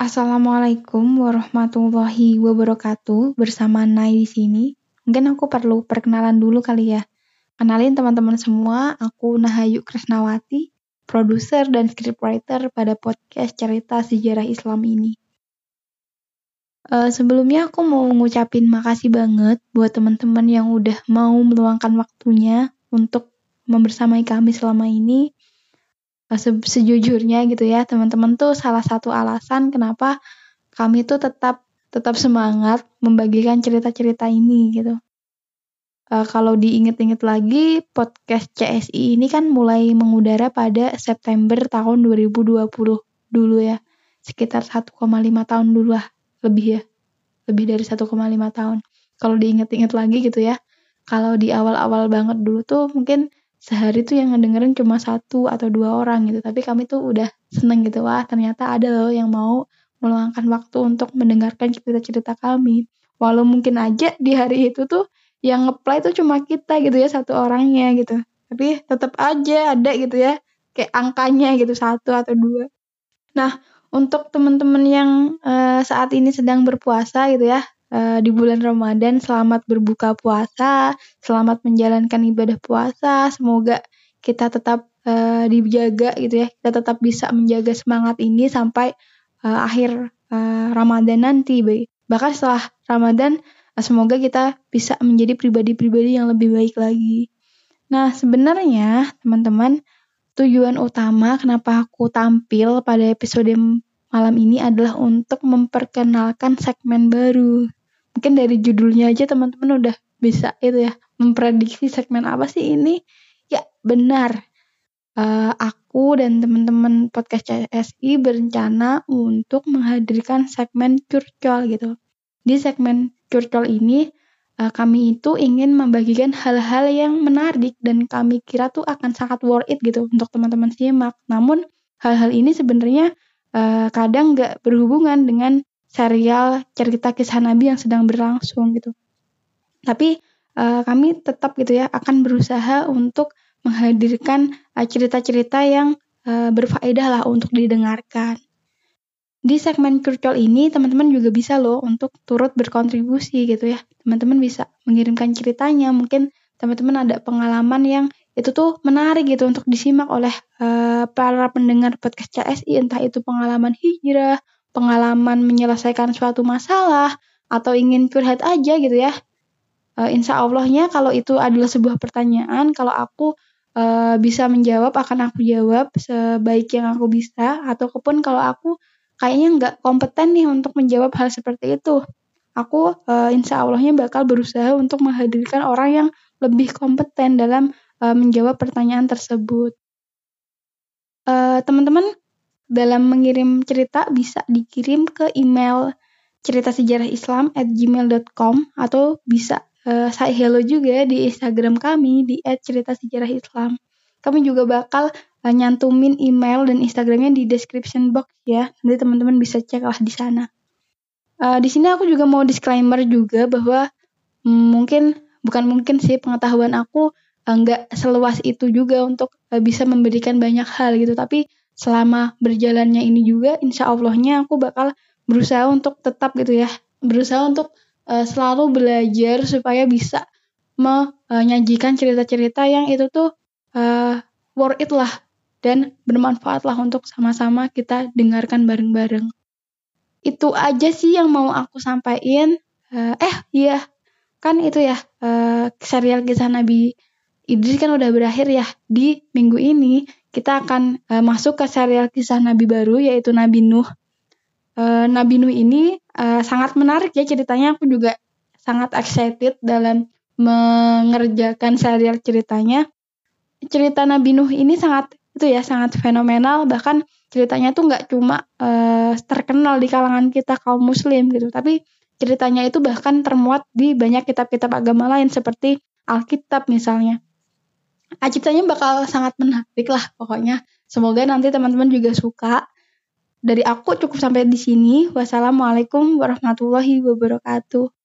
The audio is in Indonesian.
Assalamualaikum warahmatullahi wabarakatuh. Bersama Nai di sini. Mungkin aku perlu perkenalan dulu kali ya. Kenalin teman-teman semua, aku Nahayu Krisnawati, produser dan scriptwriter pada podcast cerita sejarah Islam ini. Uh, sebelumnya aku mau ngucapin makasih banget buat teman-teman yang udah mau meluangkan waktunya untuk membersamai kami selama ini. Uh, se sejujurnya gitu ya, teman-teman tuh salah satu alasan kenapa kami tuh tetap tetap semangat membagikan cerita-cerita ini gitu. Uh, kalau diinget-inget lagi, podcast CSI ini kan mulai mengudara pada September tahun 2020 dulu ya. Sekitar 1,5 tahun dulu lah lebih ya lebih dari 1,5 tahun kalau diinget-inget lagi gitu ya kalau di awal-awal banget dulu tuh mungkin sehari tuh yang ngedengerin cuma satu atau dua orang gitu tapi kami tuh udah seneng gitu wah ternyata ada loh yang mau meluangkan waktu untuk mendengarkan cerita-cerita kami. Walau mungkin aja di hari itu tuh yang ngeplay tuh cuma kita gitu ya satu orangnya gitu. Tapi tetap aja ada gitu ya kayak angkanya gitu satu atau dua. Nah untuk teman-teman yang uh, saat ini sedang berpuasa gitu ya uh, di bulan Ramadan selamat berbuka puasa, selamat menjalankan ibadah puasa. Semoga kita tetap uh, dijaga gitu ya. Kita tetap bisa menjaga semangat ini sampai uh, akhir uh, Ramadan nanti. Bahkan setelah Ramadan uh, semoga kita bisa menjadi pribadi-pribadi yang lebih baik lagi. Nah, sebenarnya teman-teman tujuan utama kenapa aku tampil pada episode malam ini adalah untuk memperkenalkan segmen baru. Mungkin dari judulnya aja teman-teman udah bisa itu ya memprediksi segmen apa sih ini. Ya benar, uh, aku dan teman-teman podcast CSI berencana untuk menghadirkan segmen curcol gitu. Di segmen curcol ini uh, kami itu ingin membagikan hal-hal yang menarik dan kami kira tuh akan sangat worth it gitu untuk teman-teman simak. Namun hal-hal ini sebenarnya uh, kadang nggak berhubungan dengan serial cerita kisah Nabi yang sedang berlangsung gitu. Tapi uh, kami tetap gitu ya akan berusaha untuk menghadirkan cerita-cerita uh, yang uh, berfaedah lah untuk didengarkan. Di segmen curcol ini teman-teman juga bisa loh untuk turut berkontribusi gitu ya. Teman-teman bisa mengirimkan ceritanya, mungkin teman-teman ada pengalaman yang itu tuh menarik gitu untuk disimak oleh uh, para pendengar podcast CSI entah itu pengalaman hijrah, pengalaman menyelesaikan suatu masalah atau ingin curhat aja gitu ya. Uh, insya Allahnya kalau itu adalah sebuah pertanyaan, kalau aku uh, bisa menjawab akan aku jawab sebaik yang aku bisa ataupun kalau aku kayaknya nggak kompeten nih untuk menjawab hal seperti itu. Aku uh, insya Allahnya bakal berusaha untuk menghadirkan orang yang lebih kompeten dalam uh, menjawab pertanyaan tersebut. Teman-teman dalam mengirim cerita bisa dikirim ke email cerita sejarah Islam at gmail.com atau bisa uh, say hello juga di Instagram kami di cerita sejarah Islam. Kami juga bakal uh, nyantumin email dan Instagramnya di description box ya. Nanti teman-teman bisa cek lah di sana. Uh, di sini aku juga mau disclaimer juga bahwa mm, mungkin bukan mungkin sih pengetahuan aku uh, nggak seluas itu juga untuk uh, bisa memberikan banyak hal gitu. Tapi selama berjalannya ini juga, insya Allahnya aku bakal berusaha untuk tetap gitu ya, berusaha untuk uh, selalu belajar supaya bisa menyajikan cerita-cerita yang itu tuh uh, worth it lah dan bermanfaat lah untuk sama-sama kita dengarkan bareng-bareng. Itu aja sih yang mau aku sampaikan. Uh, eh iya kan itu ya uh, serial kisah Nabi Idris kan udah berakhir ya di minggu ini kita akan uh, masuk ke serial kisah Nabi baru yaitu Nabi Nuh. Uh, Nabi Nuh ini uh, sangat menarik ya ceritanya aku juga sangat excited dalam mengerjakan serial ceritanya. Cerita Nabi Nuh ini sangat itu ya sangat fenomenal bahkan ceritanya tuh nggak cuma uh, terkenal di kalangan kita kaum muslim gitu tapi ceritanya itu bahkan termuat di banyak kitab-kitab agama lain seperti Alkitab misalnya ceritanya bakal sangat menarik lah pokoknya. Semoga nanti teman-teman juga suka. Dari aku cukup sampai di sini. Wassalamualaikum warahmatullahi wabarakatuh